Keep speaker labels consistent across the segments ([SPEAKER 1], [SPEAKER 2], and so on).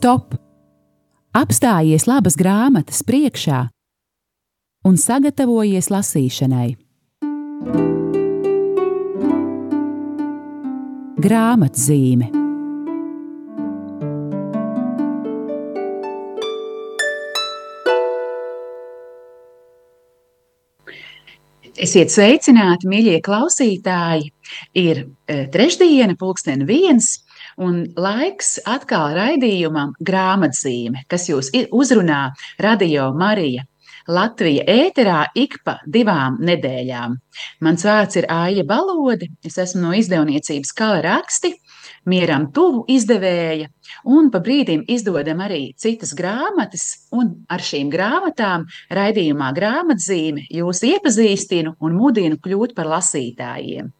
[SPEAKER 1] Stop! Apstājies labas grāmatas priekšā un sagatavojies lasīšanai. Grāmatzīme
[SPEAKER 2] Esiet sveicināti, mīļie klausītāji! Ir e, trešdiena, pulksten viens, un laiks atkal raidījumam grāmatzīme, kas jūs uzrunā Radio Marija. Latvija ēterā ik pa divām nedēļām. Mans vārds ir Aija Balode, es esmu no izdevniecības Kala raksti, mieram tuvu izdevēja, un pa brīdim izdodam arī citas grāmatas, un ar šīm grāmatām raidījumā grāmatzīme jūs iepazīstinu un mudinu kļūt par lasītājiem.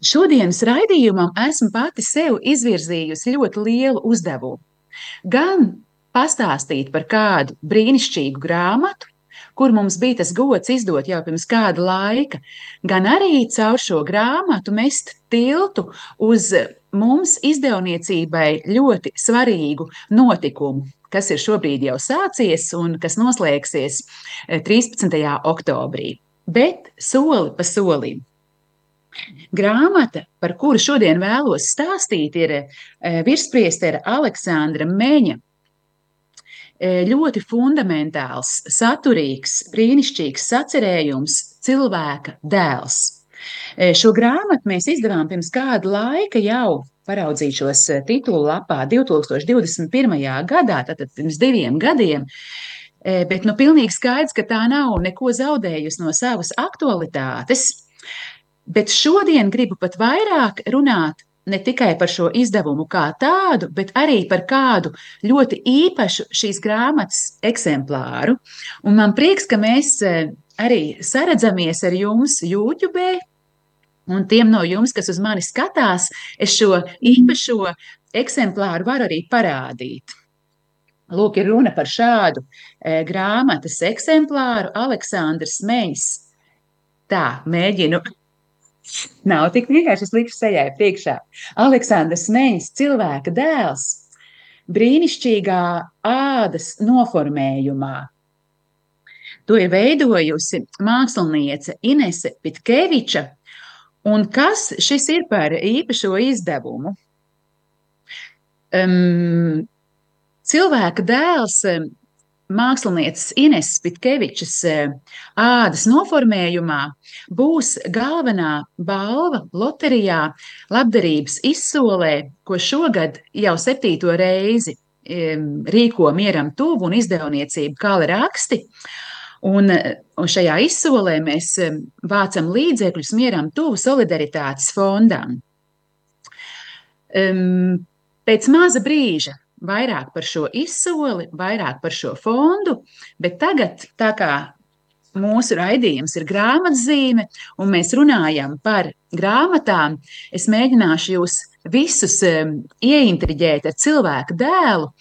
[SPEAKER 2] Šodienas raidījumam esmu pati sev izvirzījusi ļoti lielu uzdevumu. Gan pastāstīt par kādu brīnišķīgu grāmatu, kur mums bija tas gods izdot jau pirms kāda laika, gan arī caur šo grāmatu mest tiltu uz mums izdevniecībai ļoti svarīgu notikumu, kas ir šobrīd jau sācies un kas noslēgsies 13. Eh, oktobrī. Bet soli pa solim. Grāmata, par kuru šodien vēlos stāstīt, ir eh, virspriestera Aleksandra Meņa eh, ļoti fundamentāls, saturīgs, brīnišķīgs sacerējums cilvēka dēls. Eh, šo grāmatu mēs izdevām pirms kāda laika jau. Paraudzīšos titulu lapā 2021. gadā, tātad pirms diviem gadiem. Bet nu, pilnīgi skaidrs, ka tā nav neko zaudējusi no savas aktualitātes. Bet šodien gribu pat vairāk runāt ne tikai par šo izdevumu kā tādu, bet arī par kādu ļoti īpašu šīs grāmatas eksemplāru. Un man prieks, ka mēs eh, arī saredzamies ar jums YouTube. Un tiem no jums, kas uz mani skatās, es šo īpašo eksemplāru varu arī parādīt. Lūk, ir runa par šādu e, grāmatas eksemplāru Aleksandrs Meņš. Tā, mēģinu Nav tik vienkārši es likšu sejai priekšā. Aleksandrs Meņš, cilvēka dēls, brīnišķīgā ādas noformējumā. To ir veidojusi māksliniece Inese Pitkeviča. Un kas šis ir par īpašo izdevumu? Um, cilvēka dēls mākslinieces Ines Pitkevičas eh, ādas noformējumā būs galvenā balva loterijā labdarības izsolē, ko šogad jau septīto reizi rīko mieram tuvu un izdevniecību Kāla raksti. Un, un šajā izsolē mēs vācam līdzekļus mieram tuvu solidaritātes fondam. Um, pēc maza brīža vairāk par šo izsoli, vairāk par šo fondu, bet tagad, tā kā mūsu raidījums ir grāmatzīme, un mēs runājam par grāmatām, es mēģināšu jūs visus ieintriģēt ar cilvēku dēlu,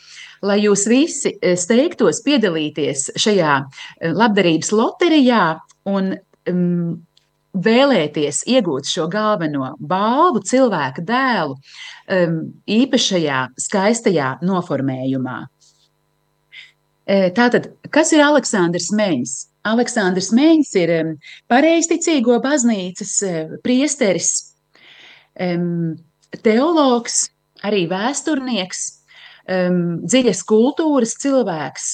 [SPEAKER 2] lai jūs visi eh, steigtos piedalīties šajā eh, labdarības loterijā un um, vēlēties iegūt šo galveno balvu, cilvēka dēlu, um, īpašajā, skaistajā noformējumā. E, tātad, kas ir Aleksandrs Meņš? Aleksandrs Meņš ir um, pareizticīgo baznīcas uh, priesteris, um, teologs, arī vēsturnieks, dziļas kultūras cilvēks.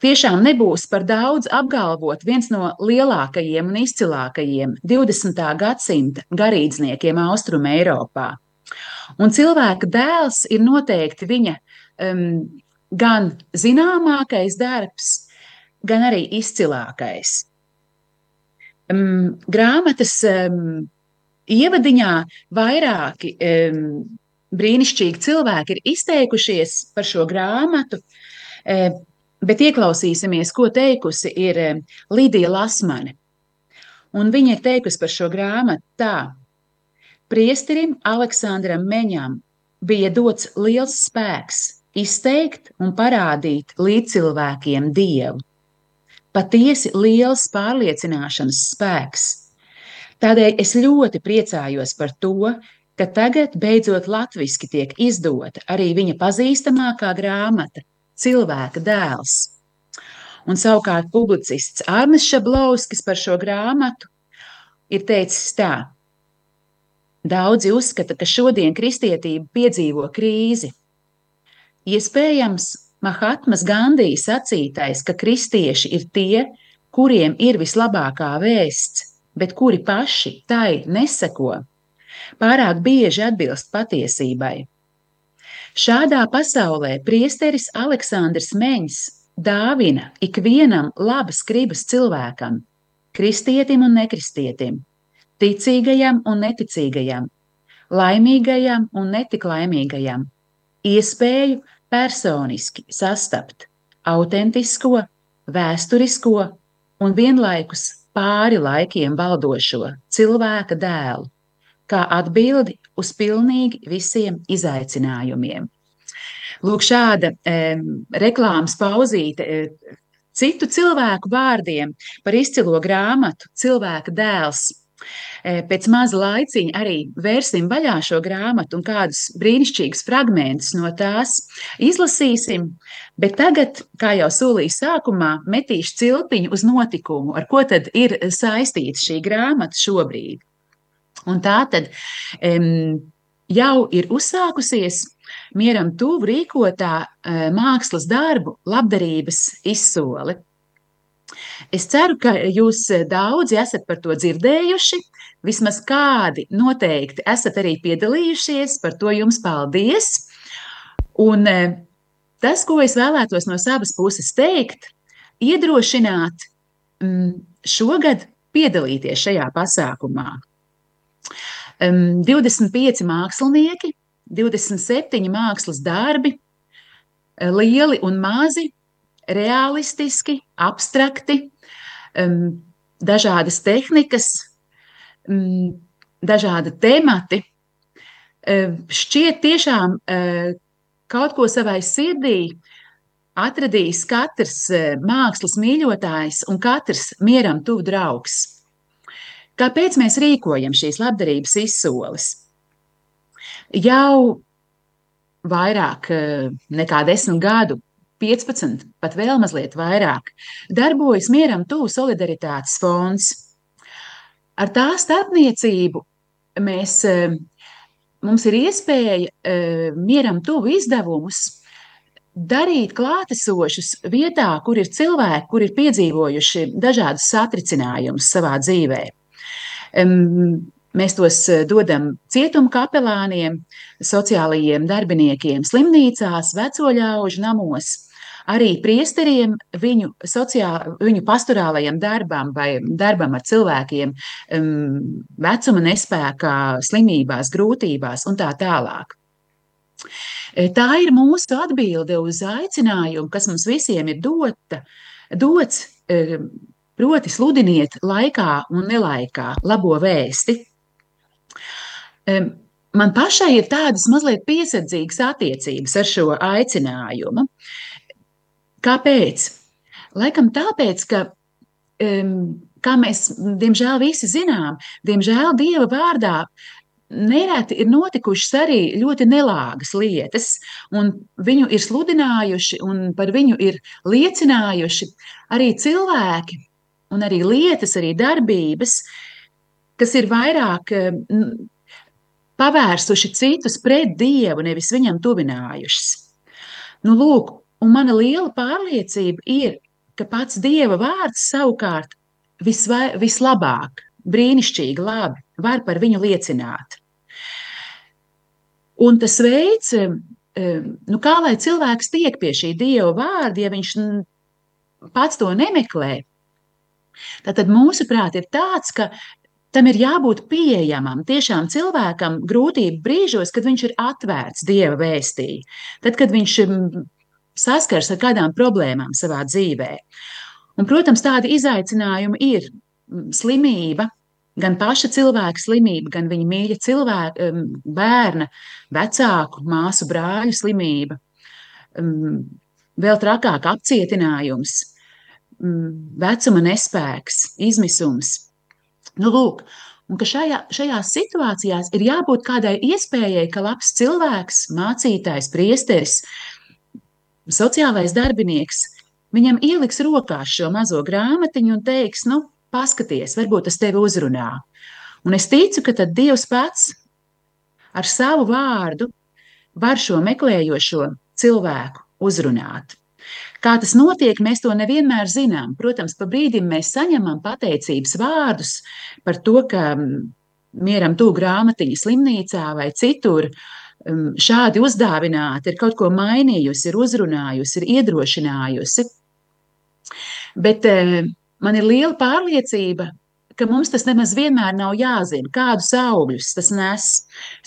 [SPEAKER 2] Tiešām nebūs par daudz apgalvot viens no lielākajiem un izcilākajiem 20. gadsimta garīdzniekiem Austrum Eiropā. Un cilvēka dēls ir noteikti viņa um, gan zināmākais darbs, gan arī izcilākais. Um, grāmatas um, ievadiņā vairāki um, brīnišķīgi cilvēki ir izteikušies par šo grāmatu. Um, Bet ieklausīsimies, ko teikusi ir eh, Līdija Lasmane. Un viņa ir teikusi par šo grāmatu tā. Priesterim Aleksandram Meņam bija dots liels spēks izteikt un parādīt līdzcilvēkiem Dievu. Patiesi liels pārliecināšanas spēks. Tādēļ es ļoti priecājos par to, ka tagad beidzot latviski tiek izdota arī viņa pazīstamākā grāmata Cilvēka dēls. Un savukārt publicists Arnis Šablovskis par šo grāmatu ir teicis tā. Daudzi uzskata, ka šodien kristietība piedzīvo krīzi. Iespējams, Mahatmas Gandija sacītais, ka kristieši ir tie, kuriem ir vislabākā vēsts, bet kuri paši tai neseko, pārāk bieži atbilst patiesībai. Šādā pasaulē priesteris Aleksandrs Meņš dāvina ikvienam labas gribas cilvēkam, kristietim un nekristietim, ticīgajam un neticīgajam, laimīgajam un netik laimīgajam, iespēju personiski sastapt autentisko, vēsturisko un vienlaikus pāri laikiem valdošo cilvēka dēlu kā atbildi uz pilnīgi visiem izaicinājumiem. Lūk, šāda e, reklāmas pauzīte e, citu cilvēku vārdiem par izcilo grāmatu Cilvēka dēls. E, pēc maza laiciņa arī vērsim vaļā šo grāmatu un kādus brīnišķīgus fragmentus no tās izlasīsim. Bet tagad, kā jau solīju sākumā, metīšu cilpiņu uz notikumu, ar ko tad ir saistīta šī grāmata šobrīd. Un tā tad um, jau ir uzsākusies mieram tuvu rīkotā uh, mākslas darbu labdarības izsoli. Es ceru, ka jūs daudzi esat par to dzirdējuši. Vismaz kādi noteikti esat arī piedalījušies. Par to jums paldies. Un uh, tas, ko es vēlētos no savas puses teikt, iedrošināt um, šogad piedalīties šajā pasākumā. 25 mākslinieki, 27 mākslas darbi, eh, lieli un mazi, realistiski, abstrakti, dažādas tehnikas, dažādi temati. Šķiet, tiešām eh, kaut ko savai sirdī atradīs katrs mākslas mīļotājs un katrs mieram tuvu draugs. Kāpēc mēs rīkojam šīs labdarības izsoles? Jau vairāk eh, nekā desmit gadu, 15, pat vēl mazliet vairāk, darbojas Mieram Tuvu solidaritātes fonds. Ar tā starpniecību mēs, eh, mums ir iespēja eh, Mieram Tuvu izdevumus darīt klātesošus vietā, kur ir cilvēki, kur ir piedzīvojuši dažādus satricinājumus savā dzīvēm. Mēs tos eh, dodam cietuma kapelāniem, sociālajiem darbiniekiem, slimnīcās, veco ļaužu namos, arī priesteriem viņu, sociāl, viņu pastorālajam darbam vai darbam ar cilvēkiem vecuma nespējā, slimībās, grūtībās un tā tālāk. E, tā ir mūsu atbilde uz aicinājumu, kas mums visiem ir dota, dots Proti, sludiniet laikā un nelaikā labo vēsti. Man pašai ir tādas mazliet piesardzīgas attiecības ar šo aicinājumu. Kāpēc? Laikam tāpēc, ka, kā mēs diemžēl visi zinām, diemžēl Dieva vārdā nereti ir notikušas arī ļoti nelāgas lietas, un viņu ir sludinājuši un par viņu ir liecinājuši arī cilvēki, un arī lietas, arī darbības, kas ir vairāk eh, pavērsuši citus pret Dievu, nevis viņam tuvinājušas. Nu, lūk, un mana liela pārliecība ir, ka pats Dieva vārds savukārt visvai, vislabāk, brīnišķīgi labi var par viņu liecināt. Un tas veids, eh, eh, nu, kā lai cilvēks tiek pie šī Dieva vārda, ja viņš pats to nemeklē, Tātad mūsuprāt ir tāds, ka tam ir jābūt pieejamam. Tiešām cilvēkam grūtību brīžos, kad viņš ir atvērts Dieva vēstī, tad, kad viņš saskars ar kādām problēmām savā dzīvē. Un, protams, tādi izaicinājumi ir slimība, gan paša cilvēka slimība, gan viņa mīļa cilvēka, bērna, vecāku, māsu, brāļu slimība, vēl trakāk apcietinājums, vecuma nespēks, izmisums. Nu, lūk, un ka šajā, šajās situācijās ir jābūt kādai iespējai, ka labs cilvēks, mācītājs, priesteris, sociālais darbinieks, viņam ieliks rokās šo mazo grāmatiņu un teiks, nu, paskaties, varbūt tas tevi uzrunā. Un es ticu, ka tad Dievs pats ar savu vārdu var šo meklējošo cilvēku uzrunāt. Kā tas notiek, mēs to nevienmēr zinām. Protams, pa brīdim mēs saņemam pateicības vārdus par to, ka mm, mieram tū grāmatiņa slimnīcā vai citur mm, šādi uzdāvināti ir kaut ko mainījusi, ir uzrunājusi, ir iedrošinājusi. Bet eh, man ir liela pārliecība, ka mums tas nemaz vienmēr nav jāzina, kādus augļus tas nes.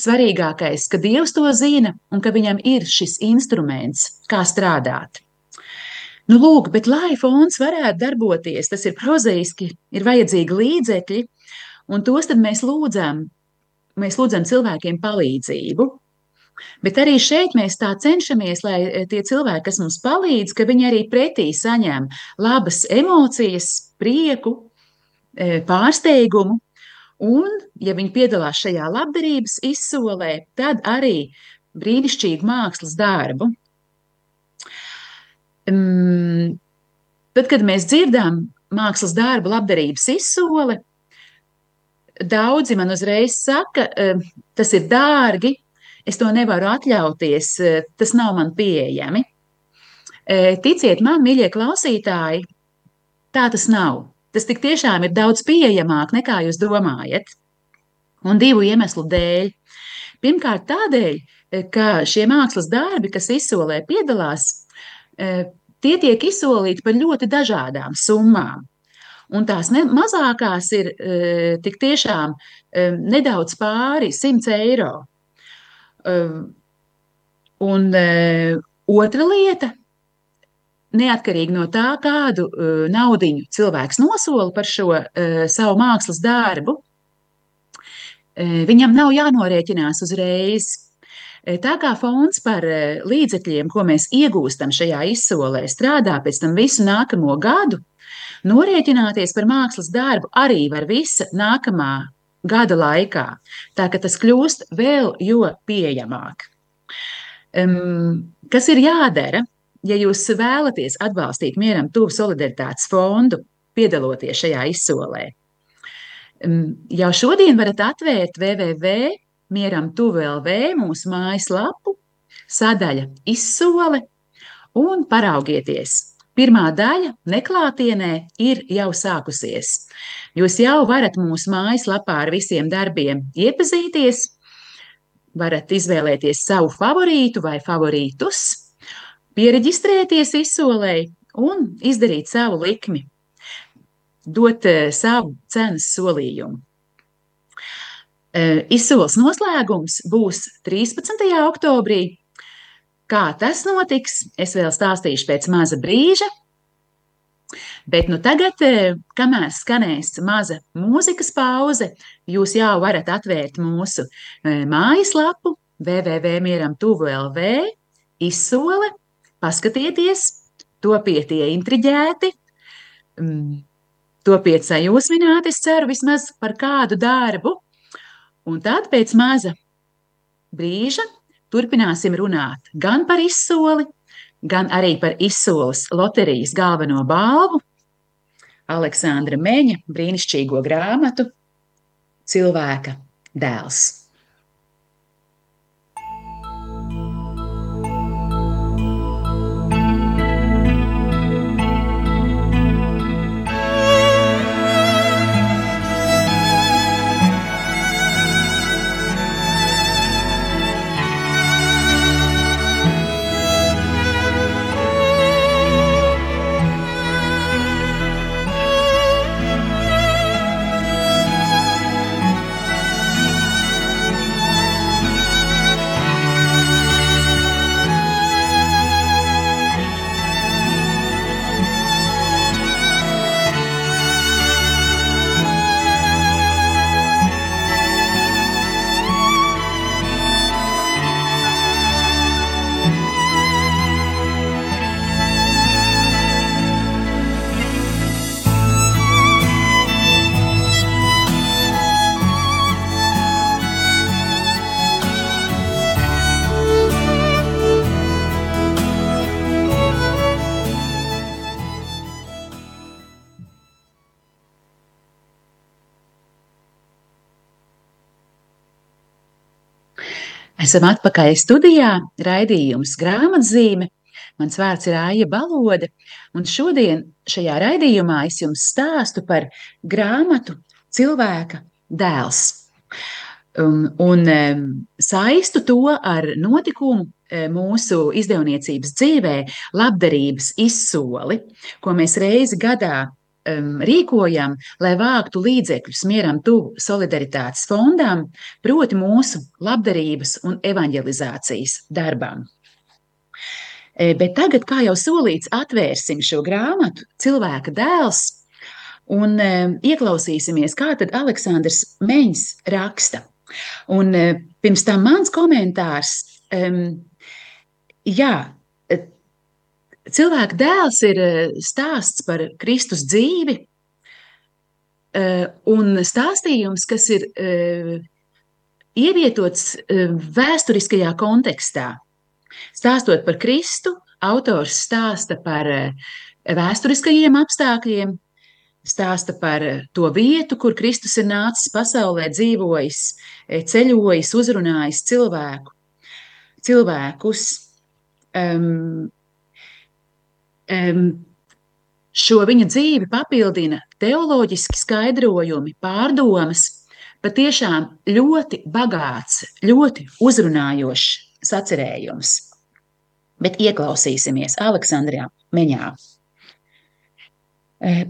[SPEAKER 2] Svarīgākais, ka Dievs to zina un ka viņam ir šis instruments, kā strādāt. Nu, lūk, bet lai fons varētu darboties, tas ir prozaiski, ir vajadzīgi līdzekļi, un tos mēs lūdzam. Mēs lūdzam cilvēkiem palīdzību. Bet arī šeit mēs tā cenšamies, lai e, tie cilvēki, kas mums palīdz, ka viņi arī pretī saņem labas emocijas, prieku, e, pārsteigumu. Un, ja viņi piedalās šajā labdarības izsolē, tad arī brīnišķīgu mākslas darbu. Um, tad, kad mēs dzirdam mākslas darbu labdarības izsoli, daudzi man uzreiz saka, tas ir dārgi, es to nevaru atļauties, uh, tas nav man pieejami. Uh, ticiet man, mīļie klausītāji, tā tas nav. Tas tik tiešām ir daudz pieejamāk nekā jūs domājat. Un divu iemeslu dēļ. Pirmkārt, tādēļ, ka šie mākslas darbi, kas izsolē piedalās, E, tie tiek izsolīti par ļoti dažādām summām. Un tās ne, mazākās ir e, tik tiešām e, nedaudz pāri 100 eiro. Un otra lieta, neatkarīgi no tā, kādu naudu cilvēks nosola par šo savu mākslas darbu, viņam nav jānorēķinās uzreiz Eh, tā kā fonds par eh, līdzekļiem, ko mēs iegūstam šajā izsolē, strādā pēc tam visu nākamo gadu, norēķināties par mākslas darbu arī var visa nākamā gada laikā. Tā ka tas kļūst vēl jo pieejamāk. Um, kas ir jādara, ja jūs vēlaties atbalstīt mieram tuvu solidaritātes fondu, piedaloties šajā izsolē? Um, jau šodien varat atvērt www mieram tuvu LV mūsu mājaslapu, sadaļa izsole un paraugieties. Pirmā daļa neklātienē ir jau sākusies. Jūs jau varat mūsu mājaslapā ar visiem darbiem iepazīties, varat izvēlēties savu favorītu vai favorītus, pieregistrēties izsolē un izdarīt savu likmi, dot eh, savu cenas solījumu. Eh, izsoles noslēgums būs 13. oktobrī. Kā tas notiks, es vēl stāstīšu pēc maza brīža. Bet nu tagad, eh, kamēr skanēs maza mūzikas pauze, jūs jau varat atvērt mūsu eh, mājaslapu www.mieram.tuvu.lv, izsole, paskatieties, topiet ieintriģēti, mm, topiet sajūsmināti, es ceru, vismaz par kādu darbu, Un tad pēc maza brīža turpināsim runāt gan par izsoli, gan arī par izsoles loterijas galveno balvu, Aleksandra Meņa brīnišķīgo grāmatu Cilvēka dēls. Esam atpakaļ studijā, raidījums grāmatzīme. Mans vārds ir Aija Balode, un šodien šajā raidījumā es jums stāstu par grāmatu Cilvēka dēls. Un, un saistu to ar notikumu e, mūsu izdevniecības dzīvē, labdarības izsoli, ko mēs reizi gadā um, rīkojam, lai vāktu līdzekļus mieram tuvu solidaritātes fondām, proti mūsu labdarības un evanģelizācijas darbam. E, bet tagad, kā jau solīts, atvērsim šo grāmatu Cilvēka dēls un e, ieklausīsimies, kā tad Aleksandrs Meņš raksta. Un e, pirms tam mans komentārs. Um, jā, Cilvēka dēls ir eh, stāsts par Kristus dzīvi eh, un stāstījums, kas ir eh, ievietots vēsturiskajā kontekstā. Stāstot par Kristu, autors stāsta par vēsturiskajiem apstākļiem, stāsta par to vietu, kur Kristus ir nācis pasaulē, dzīvojis, ceļojis, uzrunājis cilvēku, cilvēkus. Um, šo viņa dzīvi papildina teoloģiski skaidrojumi, pārdomas, patiešām ļoti bagāts, ļoti uzrunājošs sacerējums. Bet ieklausīsimies Aleksandrijā Meņā.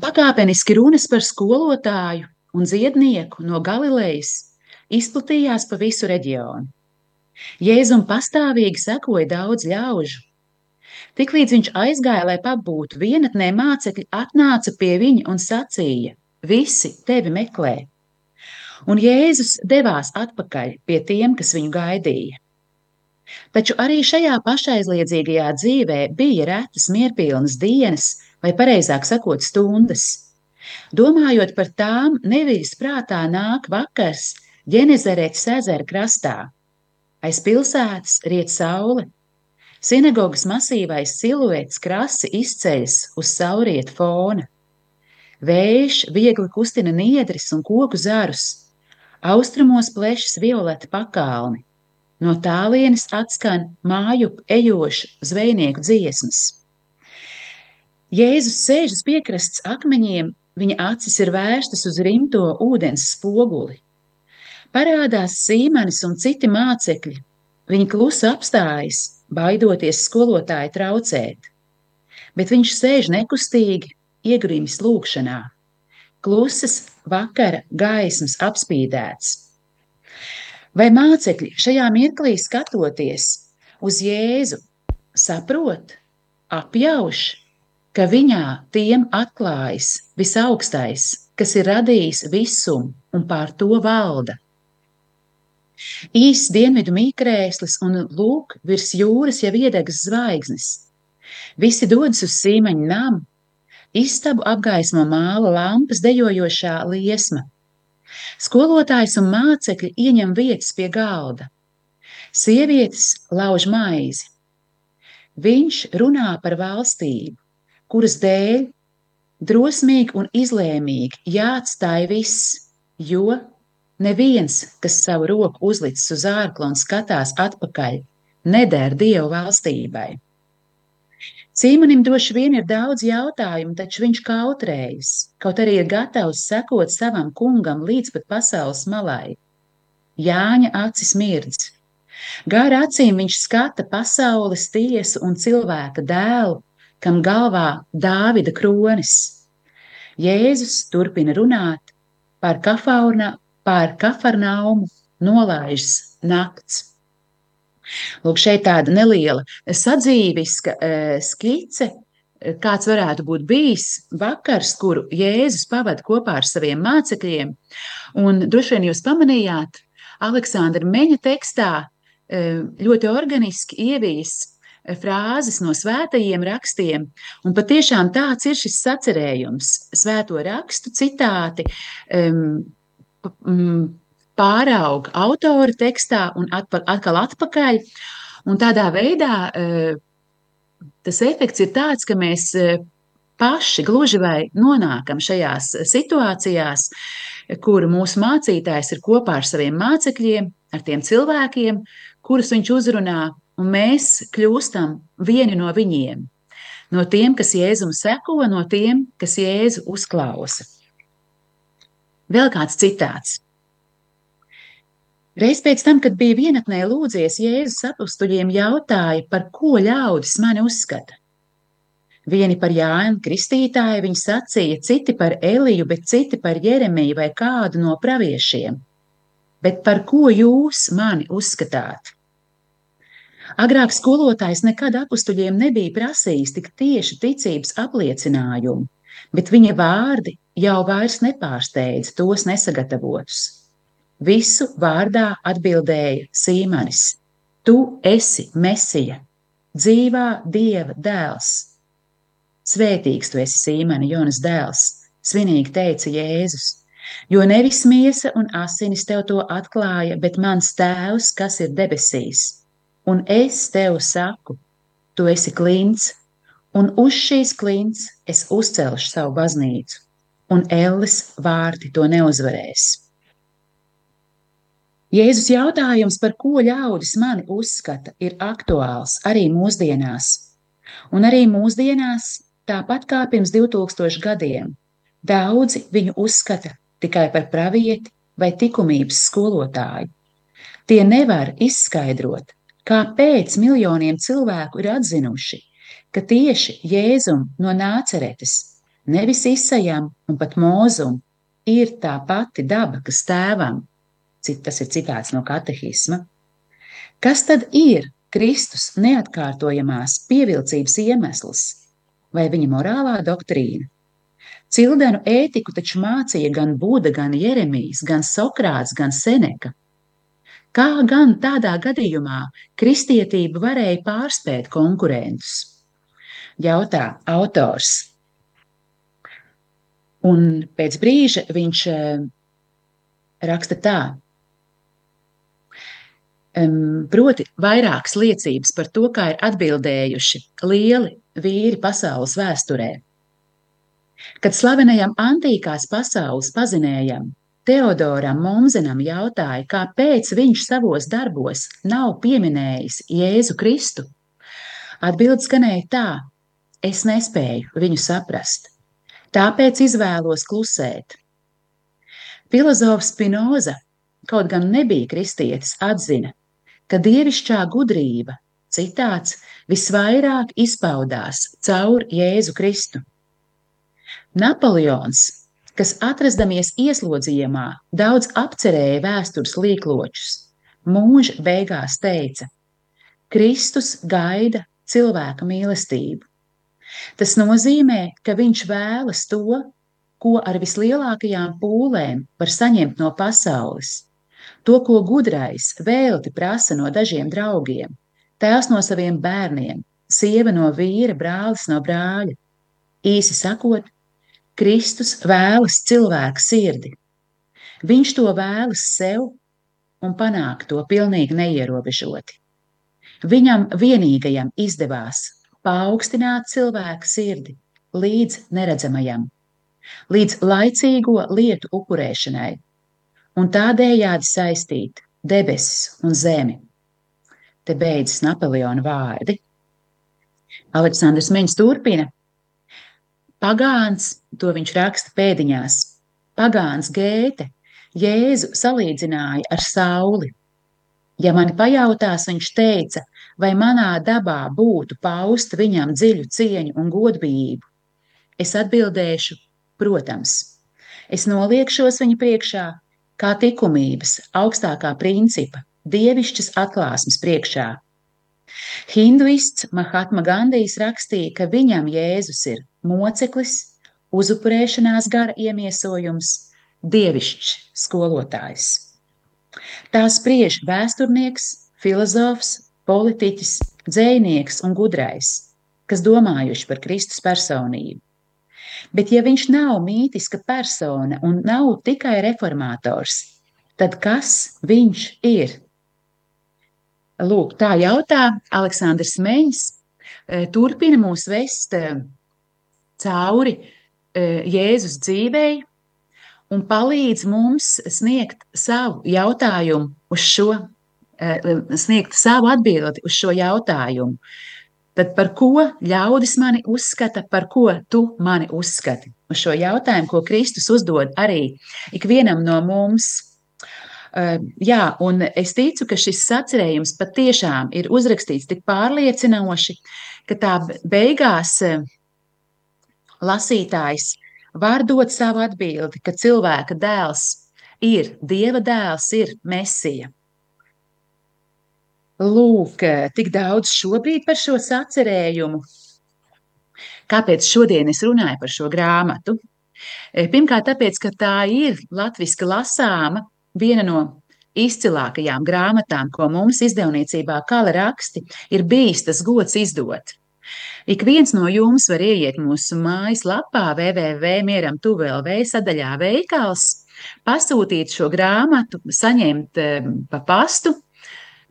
[SPEAKER 2] Pakāpeniski runas par skolotāju un dziednieku no Galilejas izplatījās pa visu reģionu. Jēzum pastāvīgi sekoja daudz ļaužu, Tiklīdz viņš aizgāja, lai pabūtu vienatnē, mācekļi atnāca pie viņa un sacīja: Visi tevi meklē! Un Jēzus devās atpakaļ pie tiem, kas viņu gaidīja. Taču arī šajā pašaizliedzīgajā dzīvē bija retas mierpilnas dienas, vai pareizāk sakot, stundas. Domājot par tām, neviļas prātā nāk vakars Ģenezarētas ezera krastā. Aiz pilsētas riet saule, Sinagogas masīvais siluets krasi izceļas uz sauriet fona. Vējš viegli kustina niedris un koku zarus, austrumos plešas violeta pakalni. No tālienes atskan māju ejošu zvejnieku dziesmas. Jēzus sēž uz piekrastes akmeņiem, viņa acis ir vērstas uz rimto ūdens spoguli. Parādās sīmenis un citi mācekļi. Viņi klusi apstājas, baidoties skolotāju traucēt, bet viņš sēž nekustīgi, iegrimis lūkšanā. Klusas vakara gaismas apspīdēts. Vai mācekļi šajā mirklī skatoties uz Jēzu, saprot, apjauš, ka viņā tiem atklājas visaugstais, kas ir radījis visumu un pār to valda? Īsts dienvidu mīkrēslis un lūk, virs jūras jau iedegas zvaigznes. Visi dodas uz sīmeņa namu, istabu apgaismo māla lampas dejojošā liesma. Skolotājs un mācekļi ieņem vietas pie galda. Sievietes lauž maizi. Viņš runā par valstību, kuras dēļ drosmīgi un izlēmīgi jāatstāj viss, jo Neviens, kas savu roku uzlicis uz ārklu un skatās atpakaļ, neder Dievu valstībai. Cīmanim droši vien ir daudz jautājumu, taču viņš kautrējas, kaut arī ir gatavs sekot savam kungam līdz pat pasaules malai. Jāņa acis mirdz. Gāra acīm viņš skata pasaules tiesu un cilvēka dēlu, kam galvā Dāvida kronis. Jēzus turpina runāt par kafauna pār kafarnaumu nolaižas nakts. Lūk, šeit tāda neliela sadzīviska uh, skice, kāds varētu būt bijis vakars, kuru Jēzus pavada kopā ar saviem mācekļiem. Un droši vien jūs pamanījāt, Aleksandra Meņa tekstā uh, ļoti organiski ievijas frāzes no svētajiem rakstiem, un patiešām tāds ir šis sacerējums, svēto rakstu citāti. Um, pārauga autora tekstā un atpa, atkal atpakaļ. Un tādā veidā uh, tas efekts ir tāds, ka mēs uh, paši gluži vai nonākam šajās situācijās, kur mūsu mācītājs ir kopā ar saviem mācekļiem, ar tiem cilvēkiem, kurus viņš uzrunā, un mēs kļūstam vieni no viņiem. No tiem, kas Jēzum seko, no tiem, kas Jēzu uzklausa. Vēl kāds citāts. Reiz pēc tam, kad bija vienatnē lūdzies, Jēzus apstuļiem jautāja, par ko ļaudis mani uzskata. Vieni par Jānu Kristītāju viņi sacīja, citi par Eliju, bet citi par Jeremiju vai kādu no praviešiem. Bet par ko jūs mani uzskatāt? Agrāk skolotājs nekad apstuļiem nebija prasījis tik tieši ticības apliecinājumu, bet viņa vārdi jau vairs nepārsteidz tos nesagatavotus. Visu vārdā atbildēja Sīmanis: Tu esi Mesija, dzīvā Dieva dēls. Svētīgs tu esi, Sīmani, Jonas dēls, svinīgi teica Jēzus, jo nevis miesa un asinis tev to atklāja, bet mans tēvs, kas ir debesīs un es tev saku, tu esi klints, un uz šīs klints es uzcelšu savu baznīcu, un elles vārti to neuzvarēs. Jēzus jautājums, par ko ļaudis mani uzskata, ir aktuāls arī mūsdienās. Un arī mūsdienās, tāpat kā pirms 2000 gadiem, daudzi viņu uzskata tikai par pravieti vai likumības skolotāju. Tie nevar izskaidrot, Kāpēc miljoniem cilvēku ir atzinuši, ka tieši Jēzum no nāceretes, nevis izsajam un pat mūzum, ir tā pati daba, kas tēvam? Tas ir citāts no katehisma. Kas tad ir Kristus neatkārtojamās pievilcības iemesls vai viņa morālā doktrīna? Cildenu ētiku taču mācīja gan Buda, gan Jeremijs, gan Sokrāts, gan Seneka. Kā gan tādā gadījumā kristietība varēja pārspēt konkurentus? Jautā autors. Un pēc brīža viņš eh, raksta tā. Proti, vairākas liecības par to, kā ir atbildējuši lieli vīri pasaules vēsturē. Kad slavenajam antīkās pasaules pazinējam Teodoram Momzenam jautāja, kāpēc viņš savos darbos nav pieminējis Jēzu Kristu. Atbildes skanēja tā: Es nespēju viņu saprast, tāpēc izvēlos klusēt. Filozofs Spinoza, kaut gan nebija kristietis, atzina, ka dievišķā gudrība, citāts, visvairāk izpaudās caur Jēzu Kristu. Napoleons kas atrastamies ieslodzījumā, daudz apcerēja vēstures līkločus. Mūža beigās teica: Kristus gaida cilvēka mīlestību. Tas nozīmē, ka viņš vēlas to, ko ar vislielākajām pūlēm var saņemt no pasaules, to, ko gudrais vēlti prasa no dažiem draugiem, tēvs no saviem bērniem, sieva no vīra, brālis no brāļa. Īsi sakot, Kristus vēlas cilvēka sirdi. Viņš to vēlas sev un panāk to pilnīgi neierobežoti. Viņam vienīgajam izdevās paaugstināt cilvēka sirdi līdz neredzamajam, līdz laicīgo lietu upurēšanai, un tādējādi saistīt debesis un zemi. Te beidzas Napoleona vārdi. Aleksandrs Meņš turpina. Pagāns, to viņš raksta pēdiņās, pagāns Gēte, Jēzu salīdzināja ar sauli. Ja mani pajautās, viņš teica, vai manā dabā būtu paust viņam dziļu cieņu un godbijību, es atbildēšu, protams. Es noliekšos viņa priekšā kā likumības augstākā principa, dievišķas atklāsmes priekšā. Hinduists Mahatma Gandijs rakstīja, ka viņam Jēzus ir moceklis, uzupurēšanās gara iemiesojums, dievišķs skolotājs. Tā spriež vēsturnieks, filozofs, politiķis, dzēnieks un gudrais, kas domājuši par Kristus personību. Bet, ja viņš nav mītiska persona un nav tikai reformators, tad kas viņš ir? Lūk, tā jautā Aleksandrs Meņš. Turpina mūs vest cauri Jēzus dzīvei un palīdz mums sniegt savu jautājumu uz šo, sniegt savu atbildi uz šo jautājumu. Tad par ko ļaudis mani uzskata, par ko tu mani uzskati? Uz šo jautājumu, ko Kristus uzdod arī ikvienam no mums. Jā, un es ticu, ka šis sacerējums patiešām ir uzrakstīts tik pārliecinoši, ka tā beigās lasītājs var dot savu atbildi, ka cilvēka dēls ir Dieva dēls, ir Mesija. Lūk, tik daudz šobrīd par šo sacerējumu. Kāpēc šodien es runāju par šo grāmatu? Pirmkārt, tāpēc, ka tā ir latviski lasāma, viena no izcilākajām grāmatām, ko mums izdevniecībā Kala raksti, ir bijis tas gods izdot. Ik viens no jums var ieiet mūsu mājaslapā www.mieram.tuvlv sadaļā veikals, pasūtīt šo grāmatu, saņemt pa pastu,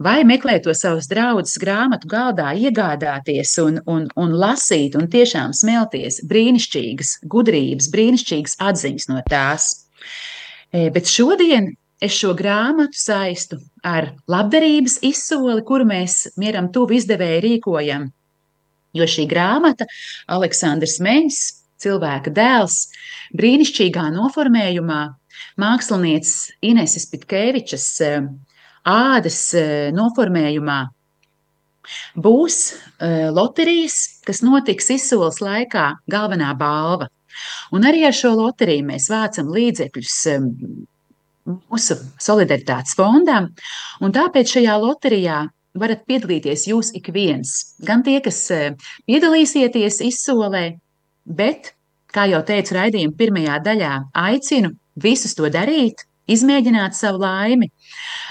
[SPEAKER 2] vai meklēt to savus draugus grāmatu galdā, iegādāties un, un, un lasīt, un tiešām smelties brīnišķīgas gudrības, brīnišķīgas atziņas no tās. E, bet šodien es šo grāmatu saistu ar labdarības izsoli, kuru mēs mieram tuvu izdevēju rīkojam Jo šī grāmata, Aleksandrs Meņš, cilvēka dēls, brīnišķīgā noformējumā, mākslinieces Ineses Pitkevičas eh, ādas eh, noformējumā, būs eh, loterijas, kas notiks izsoles laikā, galvenā balva. Un arī ar šo loteriju mēs vācam līdzekļus mūsu solidaritātes fondam, un tāpēc šajā loterijā varat piedalīties jūs ik viens. Gan tie, kas e, piedalīsieties izsolē, bet, kā jau teicu raidījuma pirmajā daļā, aicinu visus to darīt, izmēģināt savu laimi,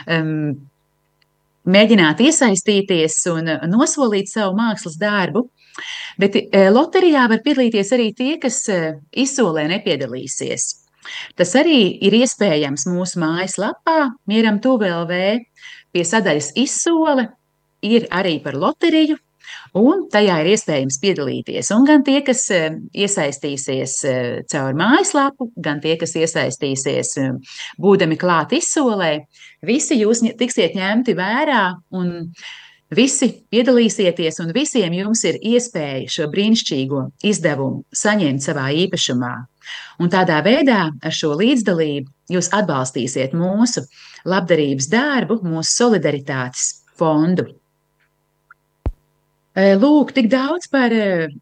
[SPEAKER 2] um, mēģināt iesaistīties un nosolīt savu mākslas darbu. Bet e, loterijā var piedalīties arī tie, kas e, izsolē nepiedalīsies. Tas arī ir iespējams mūsu mājaslapā, Mieram, TUVLV pie sadaļas izsole ir arī par loteriju, un tajā ir iespējams piedalīties. Un gan tie, kas eh, iesaistīsies eh, caur mājaslapu, gan tie, kas iesaistīsies eh, būdami klāt izsolē, visi jūs tiksiet ņemti vērā un Visi piedalīsieties, un visiem jums ir iespēja šo brīnišķīgo izdevumu saņemt savā īpašumā. Un tādā veidā, ar šo līdzdalību, jūs atbalstīsiet mūsu labdarības darbu, mūsu solidaritātes fondu. Lūk, tik daudz par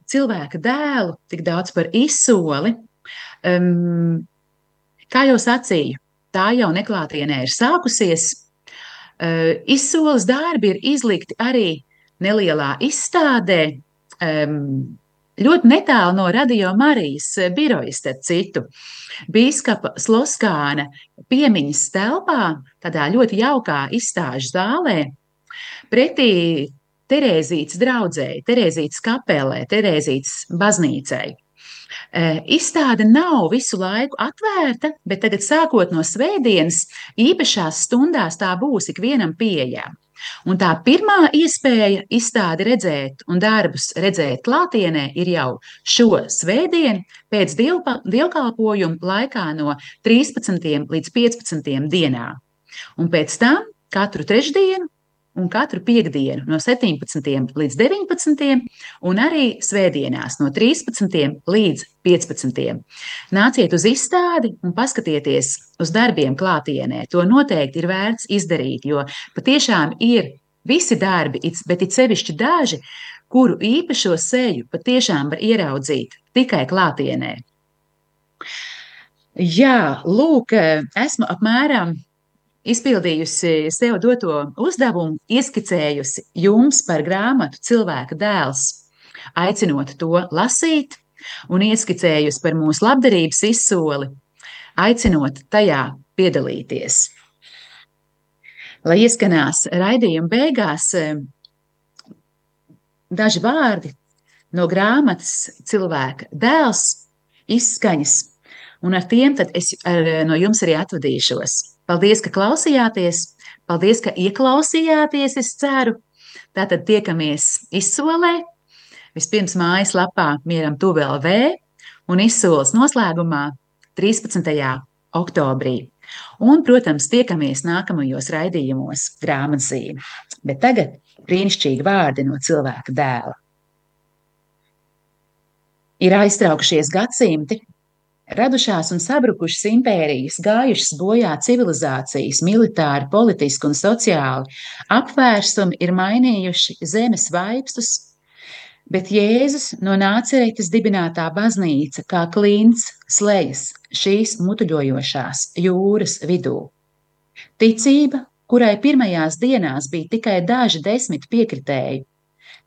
[SPEAKER 2] cilvēka dēlu, tik daudz par izsoli. Um, kā jau sacīju, tā jau neklātienē ir sākusies. Uh, izsoles darbi ir izlikti arī nelielā izstādē, um, ļoti netālu no Radio Marijas birojas, starp citu. Bīskapa Sloskāna piemiņas telpā, tādā ļoti jaukā izstāžu zālē, pretī Terēzītes draudzēji, Terēzītes kapelē, Terēzītes baznīcai. Izstāde nav visu laiku atvērta, bet tagad, sākot no svētdienas, īpašās stundās tā būs ikvienam pieejama. Un tā pirmā iespēja izstādi redzēt un darbus redzēt klātienē ir jau šo svētdienu pēc dievkalpojumu laikā no 13. līdz 15. dienā. Un pēc tam katru trešdienu un katru piekdienu no 17. līdz 19. un arī svētdienās no 13. līdz 15. Nāciet uz izstādi un paskatieties uz darbiem klātienē. To noteikti ir vērts izdarīt, jo patiešām ir visi darbi, bet it sevišķi daži, kuru īpašo seju patiešām var ieraudzīt tikai klātienē. Jā, lūk, esmu apmēram izpildījusi sev doto uzdevumu, ieskicējusi jums par grāmatu Cilvēka dēls, aicinot to lasīt un ieskicējusi par mūsu labdarības izsoli, aicinot tajā piedalīties. Lai ieskanās raidījuma beigās daži vārdi no grāmatas Cilvēka dēls izskaņas, un ar tiem tad es ar, no jums arī atvadīšos. Paldies, ka klausījāties! Paldies, ka ieklausījāties, es ceru! Tātad tiekamies izsolē. Vispirms mājaslapā Mieram Tuvēlv, un izsoles noslēgumā 13. oktobrī. Un, protams, tiekamies nākamajos raidījumos grāmatzīme. Bet tagad brīnišķīgi vārdi no cilvēka dēla. Ir aiztraukušies gadsimti, radušās un sabrukušas impērijas, gājušas bojā civilizācijas, militāri, politiski un sociāli, apvērsumi ir mainījuši zemes vaipstus, bet Jēzus no nāceretes dibinātā baznīca kā klints slējas šīs mutuļojošās jūras vidū. Ticība, kurai pirmajās dienās bija tikai daži desmit piekritēji,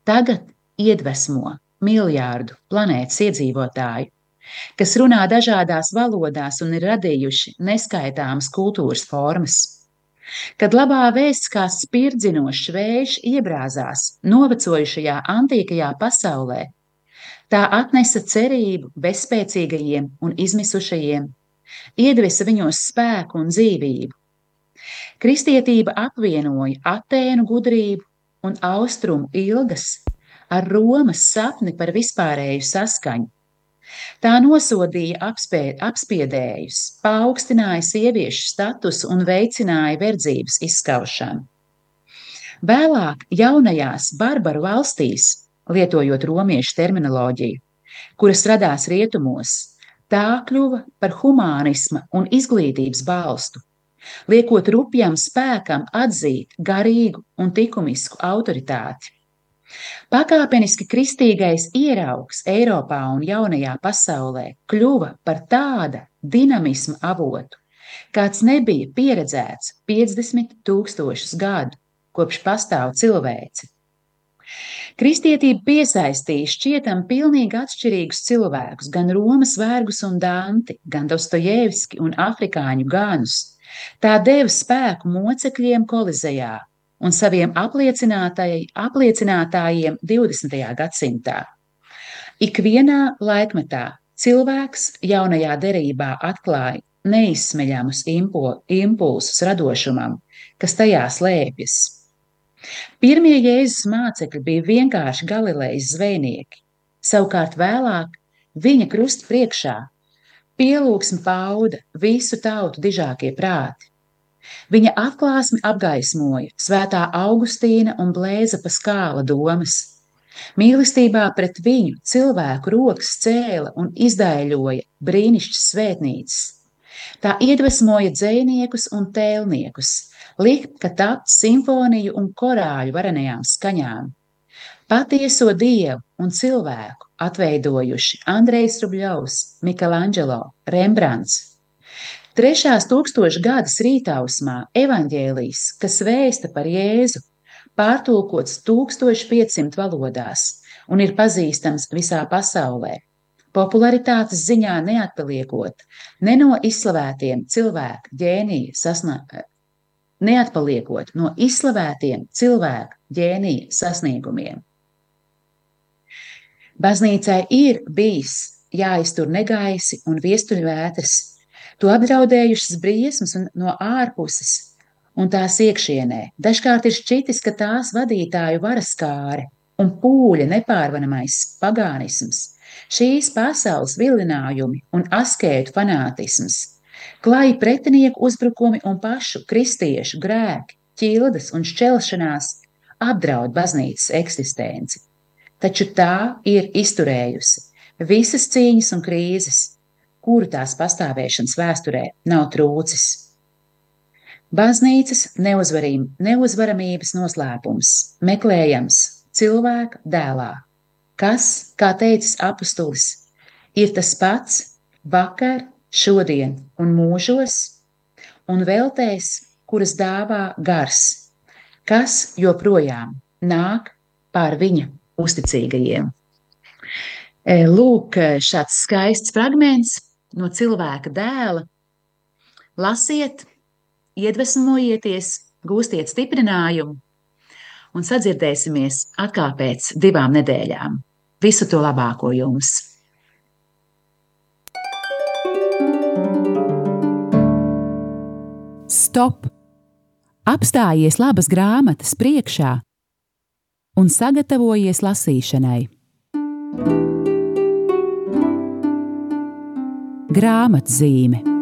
[SPEAKER 2] tagad iedvesmo miljārdu planētas iedzīvotāju, kas runā dažādās valodās un ir radījuši neskaitāmas kultūras formas. Kad labā vēsts kā spirdzinošs vējš iebrāzās novecojušajā antīkajā pasaulē, tā atnesa cerību bezspēcīgajiem un izmisušajiem, iedvesa viņos spēku un dzīvību. Kristietība apvienoja Atēnu gudrību un austrumu ilgas ar Romas sapni par vispārēju saskaņu Tā nosodīja apspē, apspiedējus, paaugstināja sieviešu statusu un veicināja verdzības izskaušanu. Vēlāk jaunajās barbaru valstīs, lietojot romiešu terminoloģiju, kuras radās rietumos, tā kļuva par humānisma un izglītības balstu, liekot rupjam spēkam atzīt garīgu un likumisku autoritāti. Pakāpeniski kristīgais ieraugs Eiropā un jaunajā pasaulē kļuva par tāda dinamisma avotu, kāds nebija pieredzēts 50 tūkstošus gadu, kopš pastāv cilvēci. Kristietība piesaistīja šķietam pilnīgi atšķirīgus cilvēkus, gan Romas vergus un Danti, gan Dostojevski un afrikāņu ganus. Tā deva spēku mocekļiem kolizejā, un saviem apliecinātājiem 20. gadsimtā. Ikvienā laikmetā cilvēks jaunajā derībā atklāja neizsmeļamus impulsus radošumam, kas tajā slēpjas. Pirmie Jēzus mācekļi bija vienkārši Galilejas zvejnieki, savukārt vēlāk viņa krusta priekšā pielūgsmi pauda visu tautu dižākie prāti. Viņa atklāsmi apgaismoja svētā Augustīna un Blēza Paskāla domas. Mīlestībā pret viņu cilvēku rokas cēla un izdaiļoja brīnišķīgas svētnīcas. Tā iedvesmoja dzēniekus un tēlniekus, likt, ka tapt simfoniju un korāļu varenajām skaņām. Patieso dievu un cilvēku atveidojuši Andrejs Rubļovs, Michelangelo, Rembrandts, Trešās tūkstoša gadas rītausmā evaņģēlijs, kas vēsta par Jēzu, pārtulkots 1500 valodās un ir pazīstams visā pasaulē. Popularitātes ziņā neatpaliekot ne no izslavētiem cilvēku ģēnija sasna... neatpaliekot no izslavētiem cilvēku ģēnija sasniegumiem. Baznīcai ir bijis jāiztur negaisi un viestuļvētras To apdraudējušas briesmas no ārpuses un tās iekšienē. Dažkārt ir šķitis, ka tās vadītāju varaskāre un pūļa nepārvanamais pagānisms, šīs pasaules vilinājumi un askētu fanātisms, klāji pretinieku uzbrukumi un pašu kristiešu grēki, ķildes un šķelšanās apdraud baznīcas eksistenci. Taču tā ir izturējusi visas cīņas un krīzes, kuru tās pastāvēšanas vēsturē nav trūcis. Baznīcas neuzvaramības noslēpums meklējams cilvēka dēlā, kas, kā teicis apustulis, ir tas pats vakar, šodien un mūžos, un veltēs, kuras dāvā gars, kas joprojām nāk pār viņa uzticīgajiem. Lūk, šāds skaists fragments no cilvēka dēla. Lasiet, iedvesmojieties, gūstiet stiprinājumu un sadzirdēsimies atkal pēc divām nedēļām. Visu to labāko jums!
[SPEAKER 1] Stop! Apstājies labas grāmatas priekšā un sagatavojies lasīšanai. Grāmatzīme.